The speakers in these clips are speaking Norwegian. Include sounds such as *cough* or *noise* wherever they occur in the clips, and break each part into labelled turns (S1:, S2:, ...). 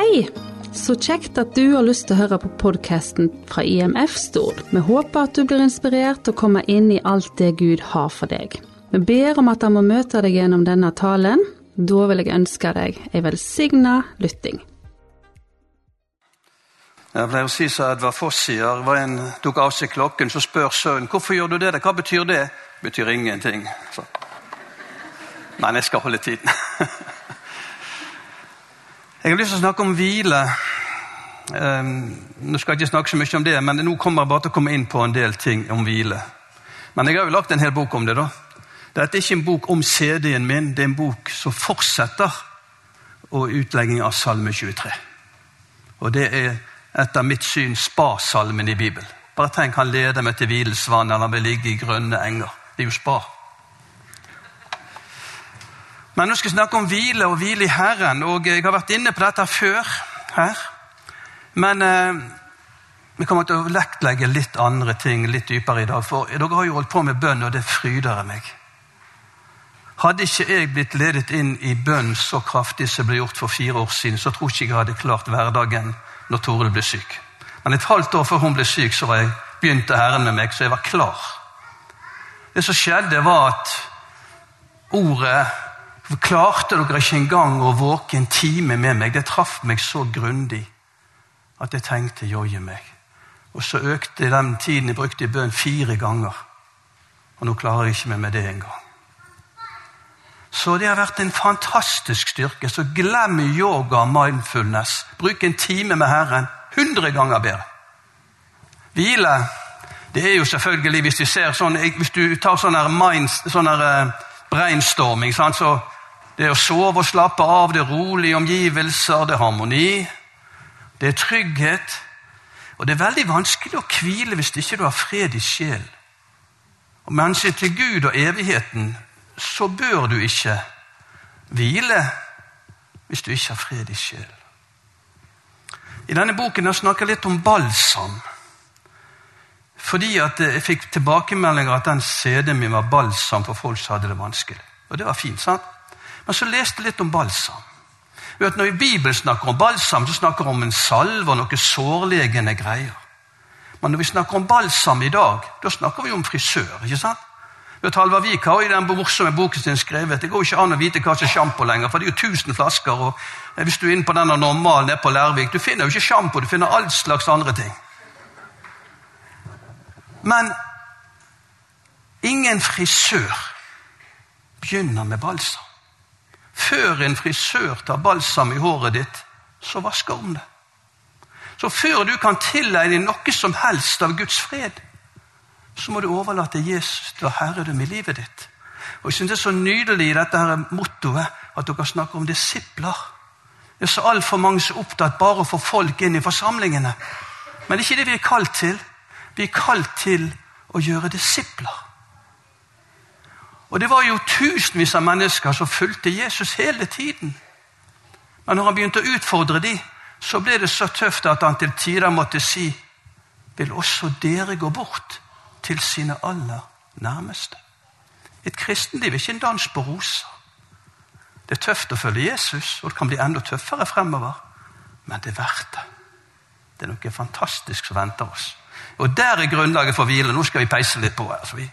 S1: Hei! Så kjekt at du har lyst til å høre på podkasten fra IMF Stord. Vi håper at du blir inspirert og kommer inn i alt det Gud har for deg. Vi ber om at han må møte deg gjennom denne talen. Da vil jeg ønske deg ei velsigna lytting.
S2: Jeg pleier å si som Edvard Foss sier, hva en tok av seg klokken, så spør sønnen hvorfor gjør du det. Hva betyr det? Betyr ingenting. Så. Men jeg skal holde tiden. *laughs* Jeg har lyst til å snakke om hvile. Um, nå skal jeg ikke snakke så mye om det, men nå kommer jeg bare til å komme inn på en del ting om hvile. Men jeg har jo lagt en hel bok om det. da. Dette er ikke en bok om CD-en min, det er en bok som fortsetter og utlegging av Salme 23. Og det er etter mitt syn spa-salmen i Bibelen. Bare tenk, han leder meg til hvilesvann, eller han vil ligge i grønne enger. Det er jo spa. Men nå skal jeg snakke om hvile og hvile i Herren. og Jeg har vært inne på dette før her. Men eh, vi kommer til å lektlegge litt andre ting litt dypere i dag. For dere har jo holdt på med bønn, og det fryder meg. Hadde ikke jeg blitt ledet inn i bønn så kraftig som ble gjort for fire år siden, så tror ikke jeg hadde klart hverdagen når Toril ble syk. Men et halvt år før hun ble syk, så jeg, begynte Herren med meg, så jeg var klar. Det som skjedde, var at ordet klarte dere ikke engang å våke en time med meg. Det traff meg så grundig at jeg tenkte joie meg. Og så økte den tiden jeg brukte i bønn, fire ganger. Og nå klarer jeg ikke meg med det engang. Så det har vært en fantastisk styrke. Så glem yoga og mindfulness. Bruk en time med Herren. Hundre ganger bedre. Hvile det er jo selvfølgelig, hvis, du, ser sånn, hvis du tar sånn sånn uh, brainstorming, så det er å sove og slappe av, det er rolige omgivelser, det er harmoni. Det er trygghet. Og det er veldig vanskelig å hvile hvis ikke du har fred i sjel. Og Med hensyn til Gud og evigheten så bør du ikke hvile hvis du ikke har fred i sjel. I denne boken jeg snakker jeg litt om balsam. Fordi jeg fikk tilbakemeldinger at den CD-en min var balsam for folk som hadde det vanskelig. Og det var fint, sant? Men så leste jeg litt om balsam. Vet, når Bibelen snakker om balsam, så snakker vi om en salve og noe sårlegende greier. Men når vi snakker om balsam i dag, da snakker vi om frisør. ikke sant? Vet, Halvard Vik har i den morsomme boken sin skrevet det går ikke an å vite hva som er sjampo lenger, for det er jo 1000 flasker. og Hvis du er inne på denne normalen nede på Lærvik, du finner jo ikke sjampo, du finner all slags andre ting. Men ingen frisør begynner med balsam. Før en frisør tar balsam i håret ditt, så vasker om det. Så før du kan tilegne noe som helst av Guds fred, så må du overlate Jesus til å herredømme i livet ditt. Og Jeg synes Det er så nydelig i dette her mottoet at dere snakker om disipler. Det er så altfor mange som er opptatt bare å få folk inn i forsamlingene. Men det er ikke det vi er kalt til. Vi er kalt til å gjøre disipler. Og Det var jo tusenvis av mennesker som fulgte Jesus hele tiden. Men når han begynte å utfordre dem, så ble det så tøft at han til tider måtte si Vil også dere gå bort til sine aller nærmeste? Et kristenliv er ikke en dans på roser. Det er tøft å følge Jesus, og det kan bli enda tøffere fremover. Men det er verdt det. Det er noe fantastisk som venter oss. Og der er grunnlaget for hvile. Nå skal vi peise litt på. Altså, vi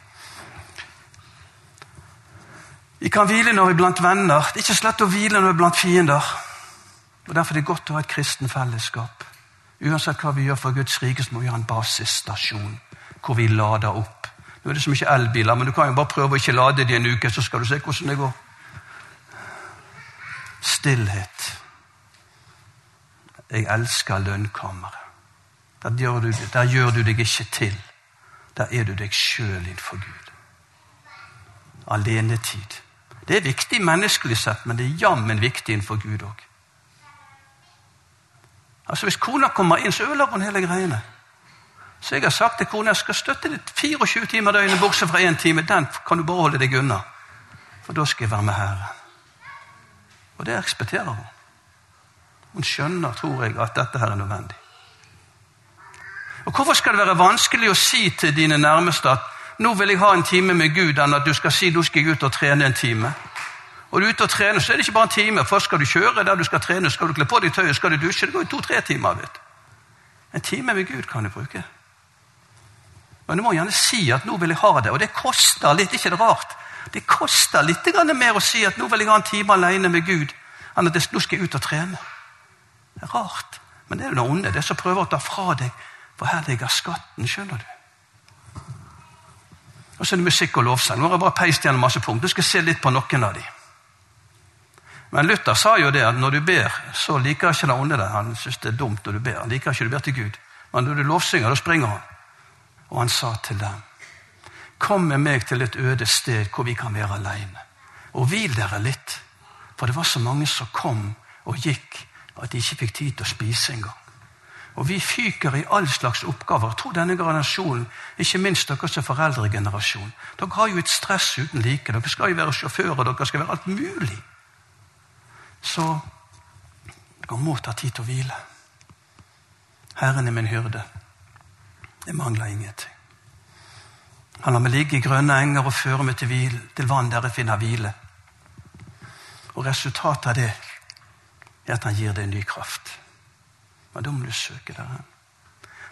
S2: vi kan hvile når vi er blant venner. Det er ikke slett å hvile når vi er blant fiender. Og Derfor er det godt å ha et kristen fellesskap. Uansett hva vi gjør for Guds rike, så må vi ha en basisstasjon hvor vi lader opp. Nå er det så mye elbiler, men du kan jo bare prøve å ikke lade dem en uke, så skal du se hvordan det går. Stillhet. Jeg elsker lønnkammeret. Der, der gjør du deg ikke til. Der er du deg sjøl innenfor Gud. Alenetid. Det er viktig menneskelig sett, men det er jammen viktig innenfor Gud òg. Altså, hvis kona kommer inn, så ødelegger hun hele greiene. Så jeg har sagt til kona jeg skal støtte deg 24 timer døgnet, bortsett fra én time. Den kan du bare holde deg unna. For da skal jeg være med Herren. Og det respekterer hun. Hun skjønner, tror jeg, at dette her er nødvendig. Og Hvorfor skal det være vanskelig å si til dine nærmeste at nå vil jeg ha en time med Gud, enn at du skal si nå skal jeg ut og trene en time. Og du er ute og trener, så er det ikke bare en time. Først skal du kjøre der du skal trene, skal du kle på deg tøyet, skal du dusje. Det går jo to-tre timer. vet du. En time med Gud kan du bruke. Men du må gjerne si at 'nå vil jeg ha det'. Og det koster litt, ikke det rart? Det koster litt mer å si at 'nå vil jeg ha en time alene med Gud', enn at 'nå skal jeg ut og trene'. Det er rart. Men det er jo det onde, det som prøver å ta fra deg, for her ligger skatten. Skjønner du? Og så er det musikk og lovsang. Nå har jeg bare peist gjennom masse punkt. Du skal se litt på noen av dem. Men Luther sa jo det at når du ber, så liker ikke den onde det. Han syns det er dumt når du ber. Han liker ikke du ber til Gud. Men når du lovsynger, da springer han. Og han sa til dem Kom med meg til et øde sted hvor vi kan være alene. Og hvil dere litt. For det var så mange som kom og gikk at de ikke fikk tid til å spise engang. Og vi fyker i all slags oppgaver. Jeg tror denne generasjonen, ikke minst dere som foreldregenerasjon, dere har jo et stress uten like. Dere skal jo være sjåfører, dere skal være alt mulig. Så dere må ta tid til å hvile. Herren er min hyrde. Det mangler ingenting. Han lar meg ligge i grønne enger og føre meg til, hvile, til vann der jeg finner hvile. Og resultatet av det er at han gir deg ny kraft. Men da må du søke der hen.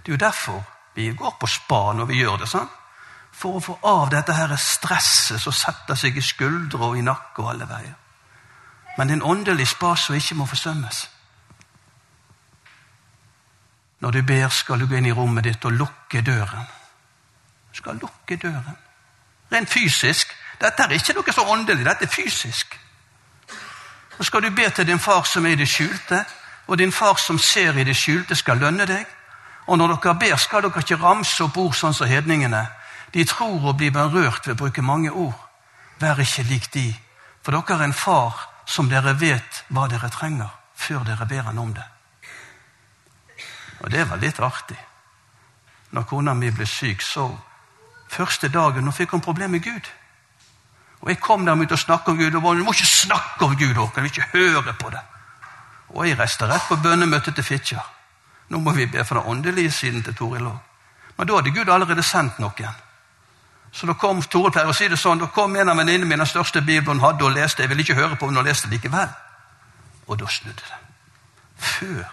S2: Det er jo derfor vi går på spa når vi gjør det. sånn. For å få av dette her stresset som setter seg i skuldre og i nakke og alle veier. Men det er en åndelig spa som ikke må forsømmes. Når du ber, skal du gå inn i rommet ditt og lukke døren. Du skal lukke døren. Rent fysisk. Dette er ikke noe så åndelig, dette er fysisk. Så skal du be til din far som er i det skjulte, og din far som ser i det skjulte, skal lønne deg. Og når dere ber, skal dere ikke ramse opp ord sånn som hedningene. De tror å bli berørt ved å bruke mange ord. Vær ikke lik de, for dere er en far som dere vet hva dere trenger, før dere ber han om det. Og det var litt artig. Når kona mi ble syk, så Første dagen nå fikk hun problemer med Gud. Og Jeg kom der og begynte snakke om Gud. og hun må ikke snakke om Gud. Vi vil ikke høre på det. Og jeg reiste rett på bønnemøtet til Fitjar. Nå må vi be for den åndelige siden til Toril òg. Men da hadde Gud allerede sendt noen. Så da kom Toril pleier å si det sånn, da kom en av venninnene mine den største bibelen hun hadde og leste. Jeg ville ikke høre på, henne hun leste likevel. Og da snudde det. Før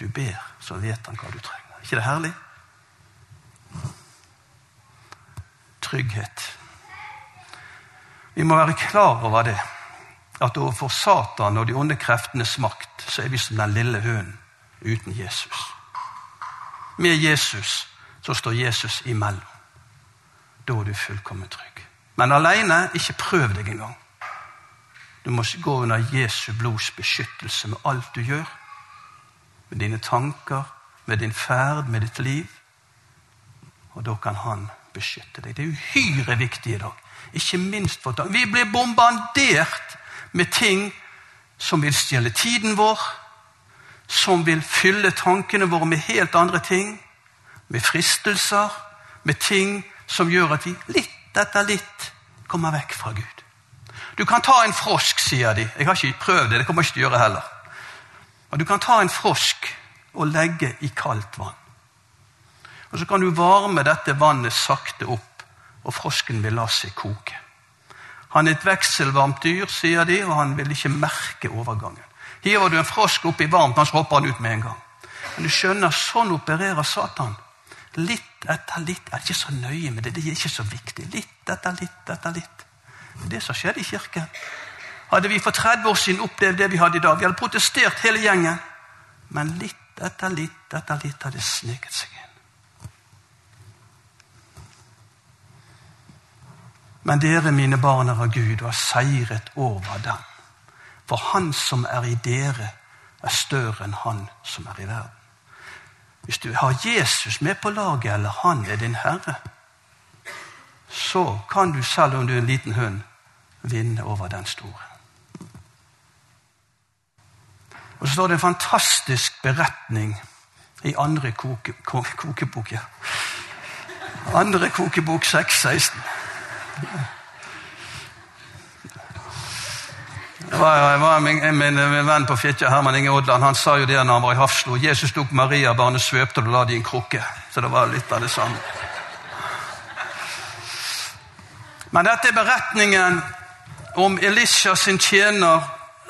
S2: du ber, så vet han hva du trenger. ikke det herlig? Trygghet. Vi må være klar over det. At overfor Satan og de onde kreftenes makt så er vi som den lille hunden uten Jesus. Med Jesus så står Jesus imellom. Da er du fullkomment trygg. Men alene, ikke prøv deg engang. Du må gå under Jesu blods beskyttelse med alt du gjør. Med dine tanker, med din ferd, med ditt liv. Og da kan han beskytte deg. Det er uhyre viktig i dag. Ikke minst for Vi blir bombardert med ting som vil stjele tiden vår, som vil fylle tankene våre med helt andre ting, med fristelser, med ting som gjør at vi litt etter litt kommer vekk fra Gud. Du kan ta en frosk, sier de. Jeg har ikke prøvd det. det kommer jeg ikke til å gjøre heller. Men Du kan ta en frosk og legge i kaldt vann. Og Så kan du varme dette vannet sakte opp, og frosken vil la seg koke. Han er et vekselvarmt dyr, sier de, og han vil ikke merke overgangen. Hiver du en frosk opp i varmt, så hopper han ut med en gang. Men du skjønner, sånn opererer Satan. Litt etter litt. er ikke så nøye med det. Det er ikke så viktig. Litt etter litt etter litt. Det er det som skjedde i kirken. Hadde vi for 30 år siden opplevd det vi hadde i dag, vi hadde protestert hele gjengen. Men litt etter litt etter litt hadde det sneket seg inn. Men dere, mine barn, er av Gud og har seiret over dem. For Han som er i dere, er større enn Han som er i verden. Hvis du har Jesus med på laget, eller Han er din Herre, så kan du, selv om du er en liten hund, vinne over den store. Og så står det en fantastisk beretning i andre koke, kokebok. Ja. Andre kokebok 6.16. Det var, min, min, min, venn på Fitjar, Herman Inge Odland, han sa jo det når han var i Hafslo. Jesus tok Maria, barnet svøpte og la det i en krukke. Så det var litt av det samme. Men dette er beretningen om Elisha sin tjener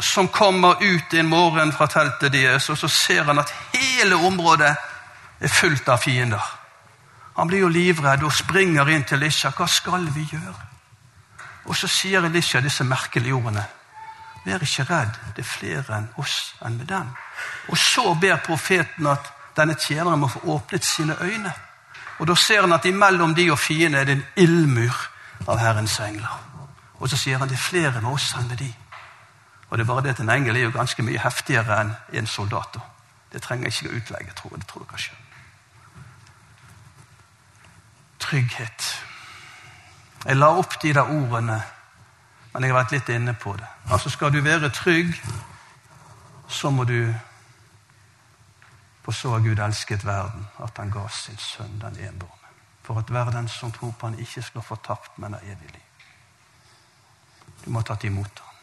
S2: som kommer ut en morgen fra teltet deres, og så ser han at hele området er fullt av fiender. Han blir jo livredd og springer inn til Elisha. Hva skal vi gjøre? Og så sier Elisha disse merkelige ordene. Vær ikke redd, det er flere enn oss enn med dem. Og så ber profeten at denne tjeneren må få åpnet sine øyne. Og da ser han at imellom de og fiendene er det en ildmur av Herrens engler. Og så sier han det er flere med oss enn med de. Og det er bare det at En engel er jo ganske mye heftigere enn en soldat. Det trenger jeg ikke å utlegge. tror jeg, det tror dere skjønner. Trygghet. Jeg la opp de der ordene, men jeg har vært litt inne på det. Altså Skal du være trygg, så må du For så har Gud elsket verden, at han ga sin sønn den enbårne. For at verden som tror på han ikke skal få tapt, men har evig liv. Du må ha tatt imot ham.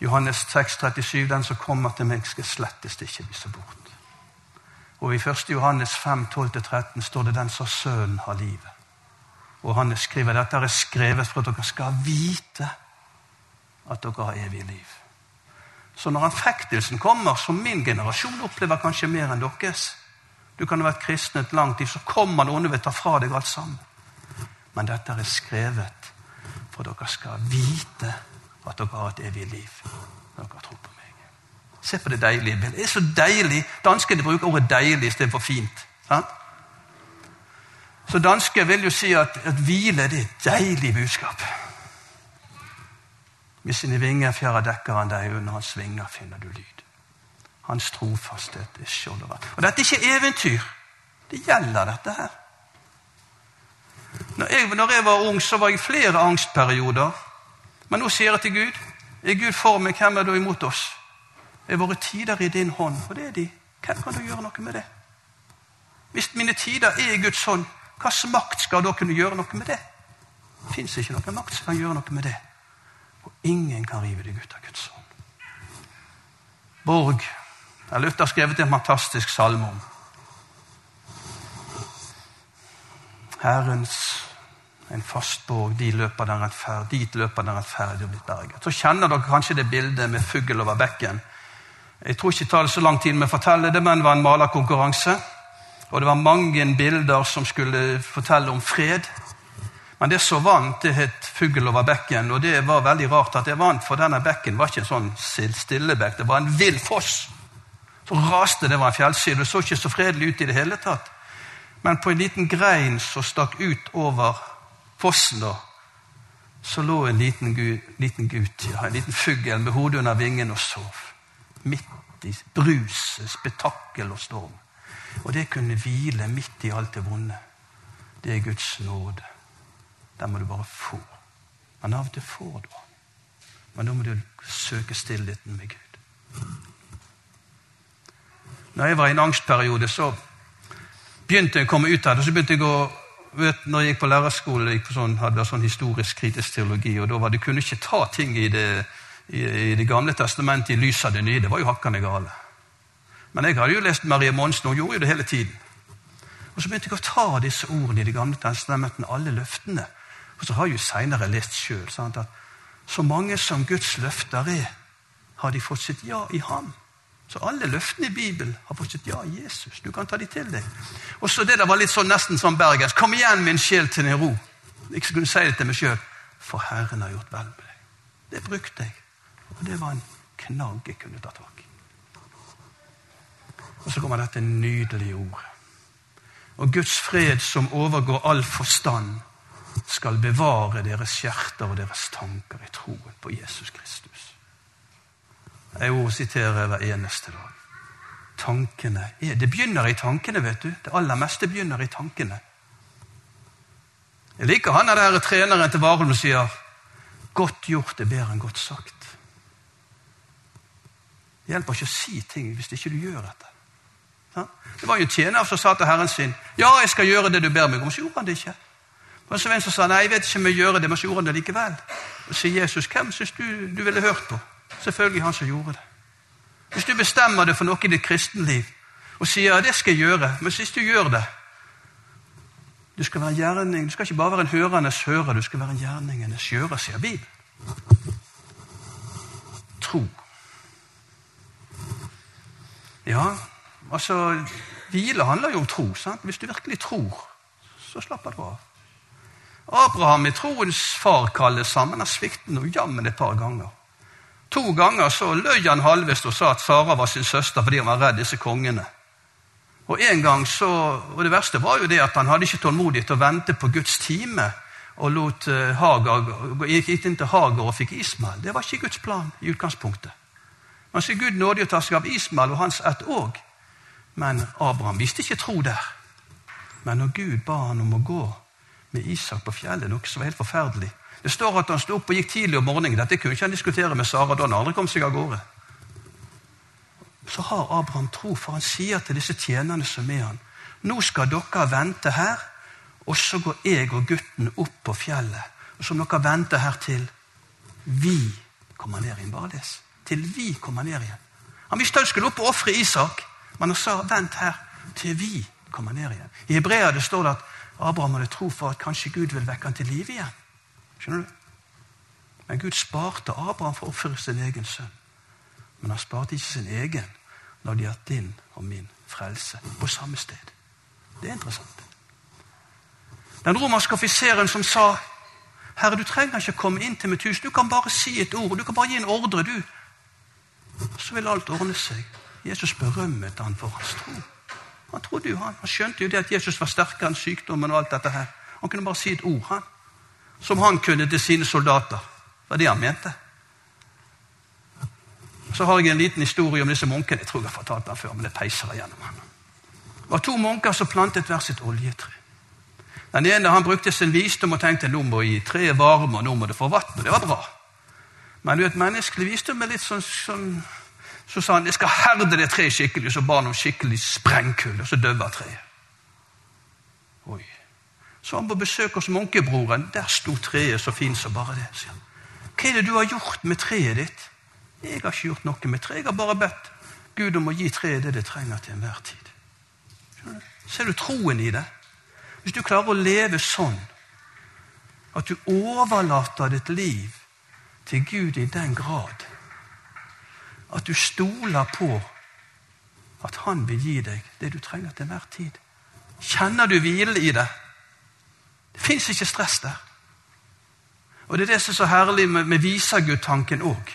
S2: Johannes 6, 37, Den som kommer til meg, skal slettest ikke vise bort. Og i 1. Johannes 5, 12-13 står det 'Den som Sønnen har livet'. Og han skriver dette er skrevet for at dere skal vite at dere har evig liv. Så når anfektelsen kommer, som min generasjon opplever kanskje mer enn deres Du kan ha vært kristen et langt liv, så kommer noen onde vil ta fra deg alt sammen. Men dette er skrevet for at dere skal vite at dere har et evig liv. Når dere tror på meg. Se på det deilige bildet. Det er så deilig. Danskene bruker ordet 'deilig' istedenfor 'fint'. Sant? Så dansker vil jo si at, at hvile det er et deilig budskap. Med sine vinger fjærer dekker han deg, under hans vinger finner du lyd. Hans trofasthet er skjold og dette er ikke eventyr. Det gjelder, dette her. Når jeg, når jeg, var ung, så var jeg i flere angstperioder. Men nå sier jeg til Gud Er Gud for meg, hvem er da imot oss? Er våre tider i din hånd? Og det er de. Hvem kan du gjøre noe med det? Hvis mine tider er i Guds hånd, hvilken makt skal da kunne gjøre noe med det? Det fins ikke noen makt som kan gjøre noe med det. Og ingen kan rive deg ut av Guds hånd. Borg. Luther har skrevet en fantastisk salme om. Herrens en fast borg, dit løper den rettferdige og blitt berget. Så kjenner dere kanskje det bildet med fugl over bekken. Jeg tror ikke det tar så lang tid med å fortelle det, men det var en malerkonkurranse. Og det var mange bilder som skulle fortelle om fred. Men det som vant, det het fugl over bekken. Og det var veldig rart at det vant, for denne bekken var ikke en sånn stille bekk, Det var en vill foss. Så raste det var en fjellside. Det så ikke så fredelig ut i det hele tatt. Men på en liten grein som stakk ut over fossen, da, så lå en liten, gud, liten gutt, ja, en liten fugl med hodet under vingen og sov. Midt i bruset, spetakkel og storm. Og det kunne hvile midt i alt det vonde. Det er Guds nåde. Den må du bare få. Men av og til får du den. Men da må du søke stillheten med Gud. Når jeg var i en angstperiode, så begynte jeg å komme ut av det. så begynte jeg å vet, når jeg gikk på lærerskole, jeg sånn, hadde sånn historisk kritisk teologi, og da var det kunne ikke ta ting i det, i, det gamle testamentet i lys av det nye. Det var jo hakkende gale. Men jeg hadde jo lest Marie Monsen, og hun gjorde jo det hele tiden. Og Så begynte jeg å ta disse ordene i Det gamle testamentet, alle løftene. Og så har jeg jo seinere lest sjøl at så mange som Guds løfter er, har de fått sitt ja i ham. Så alle løftene i Bibelen har fått sitt ja i Jesus. Du kan ta de til deg. Og så Det der var litt sånn, nesten som bergensk. Kom igjen, min sjel, til din ro. Jeg kunne si det til meg sjøl. For Herren har gjort vel med deg. Det brukte jeg. Og det var en knagg jeg kunne ta tak i. Og så kommer dette nydelige ordet. Og Guds fred, som overgår all forstand, skal bevare deres hjerter og deres tanker i troen på Jesus Kristus. Jeg må sitere hver eneste dag. Tankene er, Det begynner i tankene, vet du. Det aller meste begynner i tankene. Jeg liker han der treneren til Warholm sier 'Godt gjort er bedre enn godt sagt'. Det hjelper ikke å si ting hvis ikke du gjør dette. Det var jo en tjener som sa til herren sin 'Ja, jeg skal gjøre det du ber meg om.' Så gjorde han det ikke. Men så en som sa 'Nei, jeg vet ikke om jeg gjør det', men så gjorde han det likevel. Og sier Jesus, 'Hvem syns du du ville hørt på?' Selvfølgelig han som gjorde det. Hvis du bestemmer deg for noe i ditt kristenliv og sier 'det skal jeg gjøre', men hvis du gjør det Du skal være gjerning, du skal ikke bare være en hørendes hører, du skal være en gjerningenes gjører, sier Bibelen. Tro. Ja, altså Hvile handler jo om tro. sant? Hvis du virkelig tror, så slapper du av. Abraham i troens far kalles sammen av svikten og jammen et par ganger. To ganger så løy han halvveis og sa at Sara var sin søster fordi han var redd disse kongene. Og en gang så, og Det verste var jo det at han hadde ikke tålmodighet til å vente på Guds time og lot uh, Hagar, gikk inn til Hagar og fikk Ismael. Det var ikke Guds plan i utgangspunktet. Man sier Gud nådig å ta seg av Ismael og hans ett òg. Men Abraham visste ikke tro der. Men når Gud ba han om å gå med Isak på fjellet, noe som var helt forferdelig Det står at han sto opp og gikk tidlig om morgenen. Dette kunne ikke han diskutere med Sara da han aldri kom seg av gårde. Så har Abraham tro, for han sier til disse tjenerne som er han, nå skal dere vente her, og så går jeg og gutten opp på fjellet. Og så må dere vente her til vi kommer ned i en les. Til vi kommer ned igjen. Han visste han skulle opp og ofre Isak, men han sa vent her til vi kommer ned igjen. I Hebrea det står det at Abraham hadde tro for at kanskje Gud vil vekke han til live igjen. Skjønner du? Men Gud sparte Abraham for å ofre sin egen sønn. Men han sparte ikke sin egen når de hatt din og min frelse på samme sted. Det er interessant. Den romerske offiseren som sa Herre, du trenger ikke komme inn til mitt hus. Du kan bare si et ord. Du kan bare gi en ordre, du. Så vil alt ordne seg. Jesus berømmet han for hans tro. Han trodde jo han. Han skjønte jo det at Jesus var sterkere enn sykdommen. og alt dette her. Han kunne bare si et ord, han. Som han kunne til sine soldater. Det var det han mente. Så har jeg en liten historie om disse munkene. Jeg tror jeg har fortalt den før, men det peiser gjennom han. Det var to munker som plantet hver sitt oljetre. Den ene han brukte sin visdom og tenkte nå må i treet varme, og nå må det få vann. Det var bra. Men du vet, menneskelig visdom er litt sånn, sånn så sa han jeg skal herde det treet skikkelig, så ba han om skikkelig sprengkull, og så døver treet. Oi. Så han på besøk hos munkebroren. Der sto treet så fint som bare det. sier han. Hva er det du har gjort med treet ditt? Jeg har ikke gjort noe med treet. Jeg har bare bedt Gud om å gi treet det det trenger til enhver tid. Ser du troen i det? Hvis du klarer å leve sånn at du overlater ditt liv til Gud i den grad at du stoler på at han vil gi deg det du trenger til enhver tid. Kjenner du hvile i det? Det fins ikke stress der. Og Det er det som er så herlig med, med visagutt-tanken òg.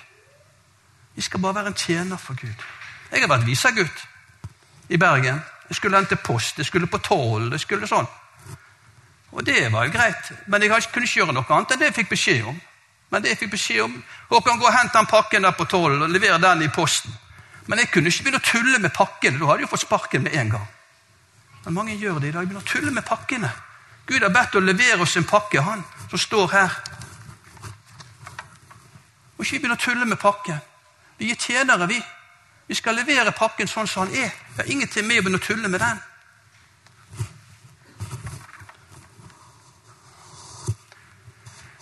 S2: Vi skal bare være en tjener for Gud. Jeg har vært visergutt i Bergen. Jeg skulle hente post, jeg skulle på toll, jeg skulle sånn. Og det var jo greit, men jeg kunne ikke gjøre noe annet enn det jeg fikk beskjed om. Men det jeg fikk beskjed om Håkan, gå og hent den pakken der på tollen og lever den i posten. Men jeg kunne ikke begynne å tulle med pakkene. Da hadde jeg fått sparken med en gang. Men mange gjør det i dag. Begynner å tulle med pakkene. Gud har bedt å levere oss en pakke, han som står her. Og ikke begynne å tulle med pakken. Vi er tjenere, vi. Vi skal levere pakken sånn som han er. Det er ingenting med å begynne å tulle med den.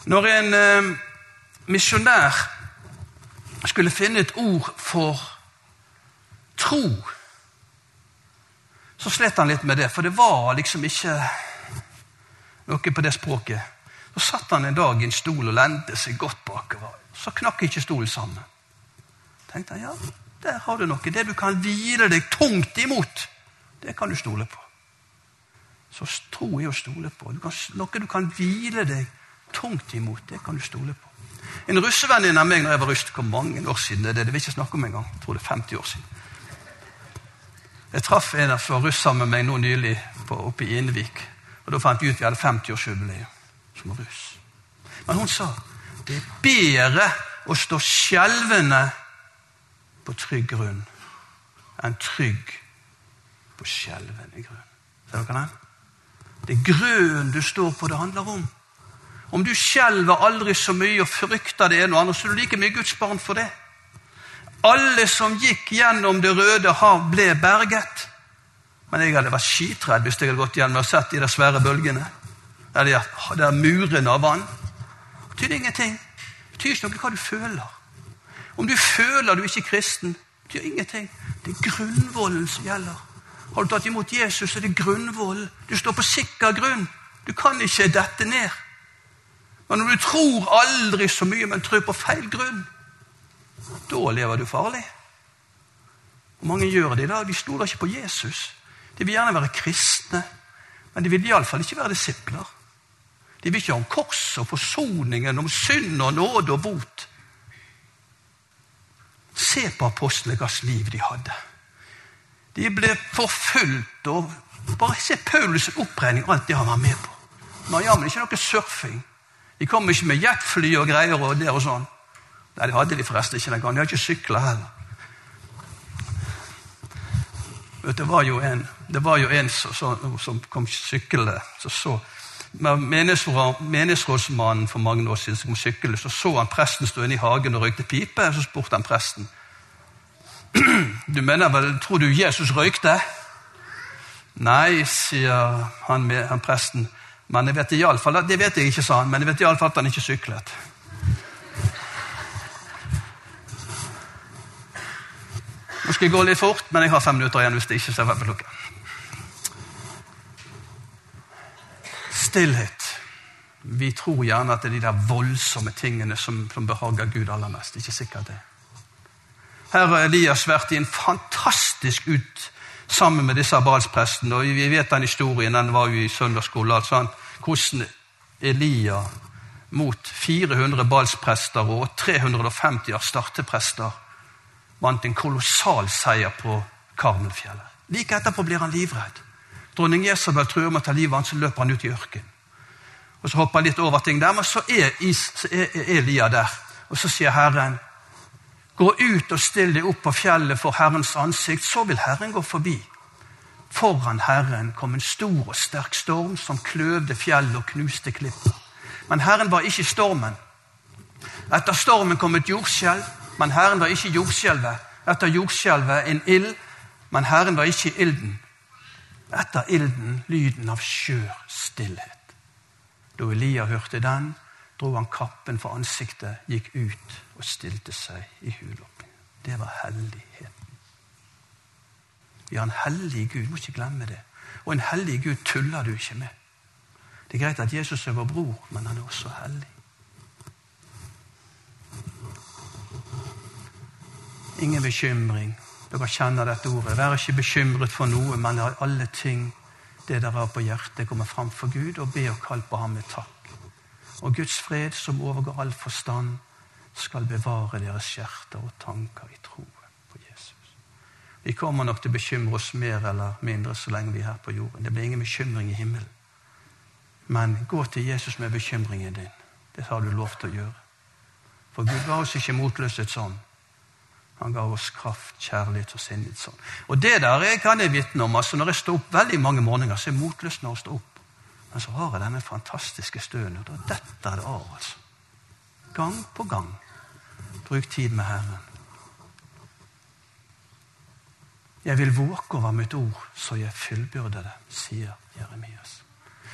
S2: Når en eh, misjonær skulle finne et ord for tro, så slet han litt med det, for det var liksom ikke noe på det språket. Så satt han en dag i en stol og lente seg godt bakover. Så knakk ikke stolen sammen. tenkte han, ja, der har du noe. Det du kan hvile deg tungt imot, det kan du stole på. Så tro er å stole på. Du kan, noe du kan hvile deg tungt imot. Det kan du stole på. En russevenninne av meg når jeg var russ, hvor mange år siden det, det vil jeg ikke snakke om engang. Jeg tror det er 50 år siden. Jeg traff en som var russ sammen med meg nå nylig på, oppe i Innevik. Og Da fant vi ut vi hadde 50-årsjubileum som russ. Men hun sa det er bedre å stå skjelvende på trygg grunn enn trygg på skjelvende grunn. Ser dere den? Det er grunnen du står på, det handler om. Om du skjelver aldri så mye og frykter det ene og andre, så er du like mye Guds barn for det. Alle som gikk gjennom Det røde hav, ble berget. Men jeg hadde vært skitredd hvis jeg hadde gått gjennom og sett de der svære bølgene. Eller de der murene av vann. Det betyr ingenting. Det betyr ikke noe hva du føler. Om du føler du ikke er kristen, det betyr ingenting. Det er grunnvollen som gjelder. Har du tatt imot Jesus, så er det grunnvollen. Du står på sikker grunn. Du kan ikke dette ned. Men når du tror aldri så mye, men tror på feil grunn, da lever du farlig. Og Mange gjør det i dag. De stoler ikke på Jesus. De vil gjerne være kristne, men de vil iallfall ikke være disipler. De vil ikke ha om korset og forsoningen, om synd og nåde og bot. Se på apostlene hvilket liv de hadde. De ble forfulgt. og Bare se Paulus' oppregning, alt det han var med på. Men jammen ikke noe surfing. De kom ikke med jetfly og greier og det og sånn. Nei, det hadde de forresten ikke den gangen. De hadde ikke sykler heller. Det var jo en, var jo en som, så, som kom syklende. Så så Menighetsrådsmannen for mange år siden som kom syklende, så så han presten stå inne i hagen og røykte pipe. Så spurte han presten *clears throat* du mener vel, Tror du Jesus røykte? Nei, sier han, han presten. Men jeg vet i alle fall, Det vet jeg ikke, sa han, men jeg vet iallfall at han ikke syklet. Nå skal jeg gå litt fort, men jeg har fem minutter igjen hvis det ikke ser på klokka. Stillhet. Vi tror gjerne at det er de der voldsomme tingene som, som behager Gud aller mest. Ikke sikkert det. Her har Elias vært i en fantastisk ut sammen med disse balsprestene. Og vi vet den historien, den var jo i søndagsskolen. Altså, hvordan Elia mot 400 balsprester og 350 astarteprester vant en kolossal seier på Karmelfjellet. Like etterpå blir han livredd. Dronning Jesabel truer med å ta livet av ham, så løper han ut i ørkenen. Og Så hopper han litt over ting der, men så er, Elia der. Og så sier Herren, Gå ut og still deg opp på fjellet for Herrens ansikt, så vil Herren gå forbi. Foran Herren kom en stor og sterk storm som kløvde fjellet og knuste klipper. Men Herren var ikke stormen. Etter stormen kom et jordskjelv, men Herren var ikke jordskjelvet. Etter jordskjelvet en ild, men Herren var ikke ilden. Etter ilden lyden av skjør stillhet. Da Elia hørte den, dro han kappen for ansiktet, gikk ut og stilte seg i huloppen. Det var helligheten. Vi har en hellig Gud. Må ikke glemme det. Og en hellig Gud tuller du ikke med. Det er greit at Jesus er vår bror, men han er også hellig. Ingen bekymring. Dere kjenner dette ordet. Vær ikke bekymret for noe, men la alle ting det dere har på hjertet, komme fram for Gud, og be og kall på ham med takk. Og Guds fred, som overgår all forstand, skal bevare deres hjerter og tanker i troen på Jesus. Vi kommer nok til å bekymre oss mer eller mindre så lenge vi er her på jorden. Det blir ingen bekymring i himmelen. Men gå til Jesus med bekymringen din. Det har du lov til å gjøre. For Gud ga oss ikke motløshet sånn. Han ga oss kraft, kjærlighet og sinnet sånn. Og det der jeg kan jeg vitne om. altså Når jeg står opp veldig mange morgener, så er jeg motløs når jeg står opp. Men så har jeg denne fantastiske støen, og da detter det av. altså. Gang på gang. Bruk tid med Herren. Jeg vil våke over mitt ord, så jeg fullbyrder det, sier Jeremias.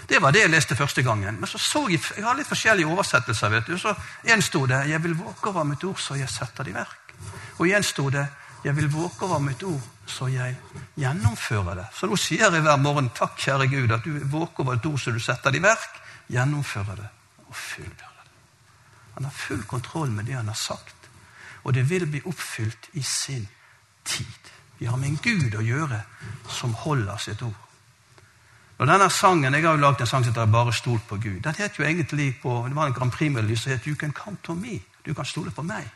S2: Det var det jeg leste første gangen. Men så så jeg jeg har litt forskjellige oversettelser. vet du. Så En sto det 'Jeg vil våke over mitt ord, så jeg setter det i verk'. Og igjen sto det 'Jeg vil våke over mitt ord, så jeg gjennomfører det'. Så nå sier jeg hver morgen 'Takk, kjære Gud, at du våker over et ord så du setter det i verk'. Gjennomfører det og fullbyrder det. Han har full kontroll med det han har sagt. Og det vil bli oppfylt i sin tid. Vi har med en Gud å gjøre som holder sitt ord. Og denne sangen, Jeg har jo lagd en sang som heter 'Bare stol på Gud'. Den het jo egentlig på, Det var en Grand Prix-melodi som het 'You Can come to Me'. Du kan stole på meg.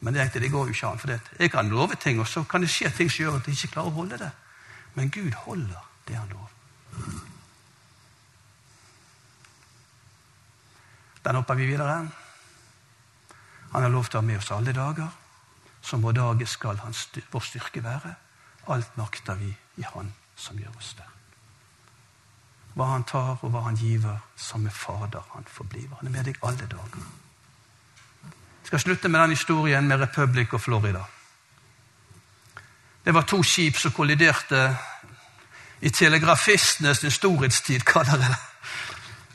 S2: Men det, det går jo ikke an. for det. Jeg kan love ting, og så kan det skje ting som gjør at jeg ikke klarer å holde det. Men Gud holder det han lover. Den hopper vi videre. Han har lov til å ha med oss alle dager. Som vår dag skal hans, vår styrke være. Alt makter vi i Han som gjør oss det. Hva han tar, og hva han giver, samme Fader han forbliver. Han er med deg alle dager. Jeg skal slutte med den historien med Republic og Florida. Det var to skip som kolliderte i telegrafistenes storhetstid, kaller jeg det.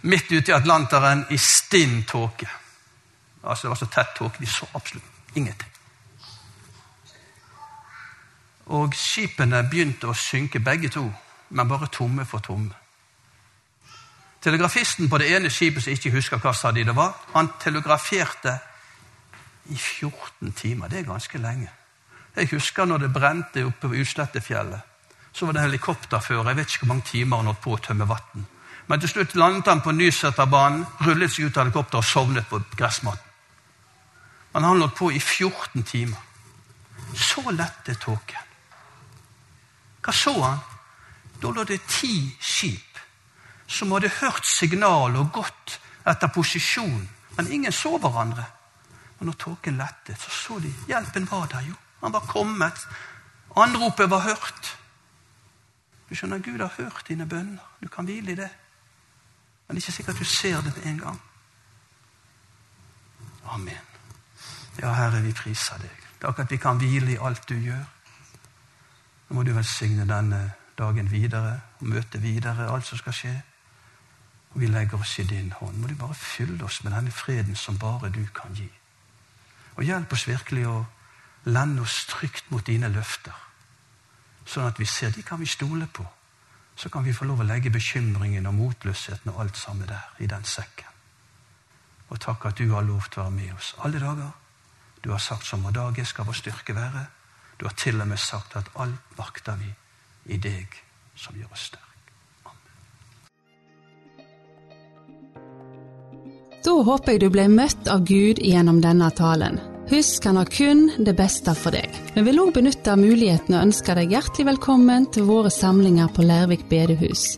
S2: Midt ute i Atlanteren i stinn tåke. Altså, det var så tett tåke. De så absolutt ingenting. Og skipene begynte å synke, begge to, men bare tomme for tomme. Telegrafisten på det ene skipet som ikke husker hva sa de det var, han telegraferte i 14 timer. Det er ganske lenge. Jeg husker når det brente oppe ved Utslettefjellet. Så var det helikopterfører. Jeg vet ikke hvor mange timer han holdt på å tømme vann. Men til slutt landet han på Nyseterbanen, rullet seg ut av helikopteret og sovnet på gressmatten. Men han holdt på i 14 timer. Så lette tåken. Hva så han? Da lå det ti skip som hadde hørt signal og gått etter posisjon, men ingen så hverandre. Og når tåken lettet, så så de hjelpen var der jo. Han var kommet. Anropet var hørt. Du skjønner, Gud har hørt dine bønner. Du kan hvile i det. Men det er ikke sikkert du ser det med en gang. Amen. Ja, Herre, vi priser deg. Takk at vi kan hvile i alt du gjør. Nå må du velsigne denne dagen videre og møte videre alt som skal skje. Og vi legger oss i din hånd. Må du bare fylle oss med denne freden som bare du kan gi. Og hjelp oss virkelig å lende oss trygt mot dine løfter, sånn at vi ser de kan vi stole på. Så kan vi få lov å legge bekymringen og motløsheten og alt sammen der, i den sekken. Og takk at du har lov til å være med oss alle dager. Du har sagt som vår dag skal vår styrke være. Du har til og med sagt at alt makter vi i deg som gjør oss sterk.
S1: Da håper jeg du ble møtt av Gud gjennom denne talen. Husk han har kun det beste for deg. Vi vil òg benytte muligheten og ønske deg hjertelig velkommen til våre samlinger på Lærvik bedehus.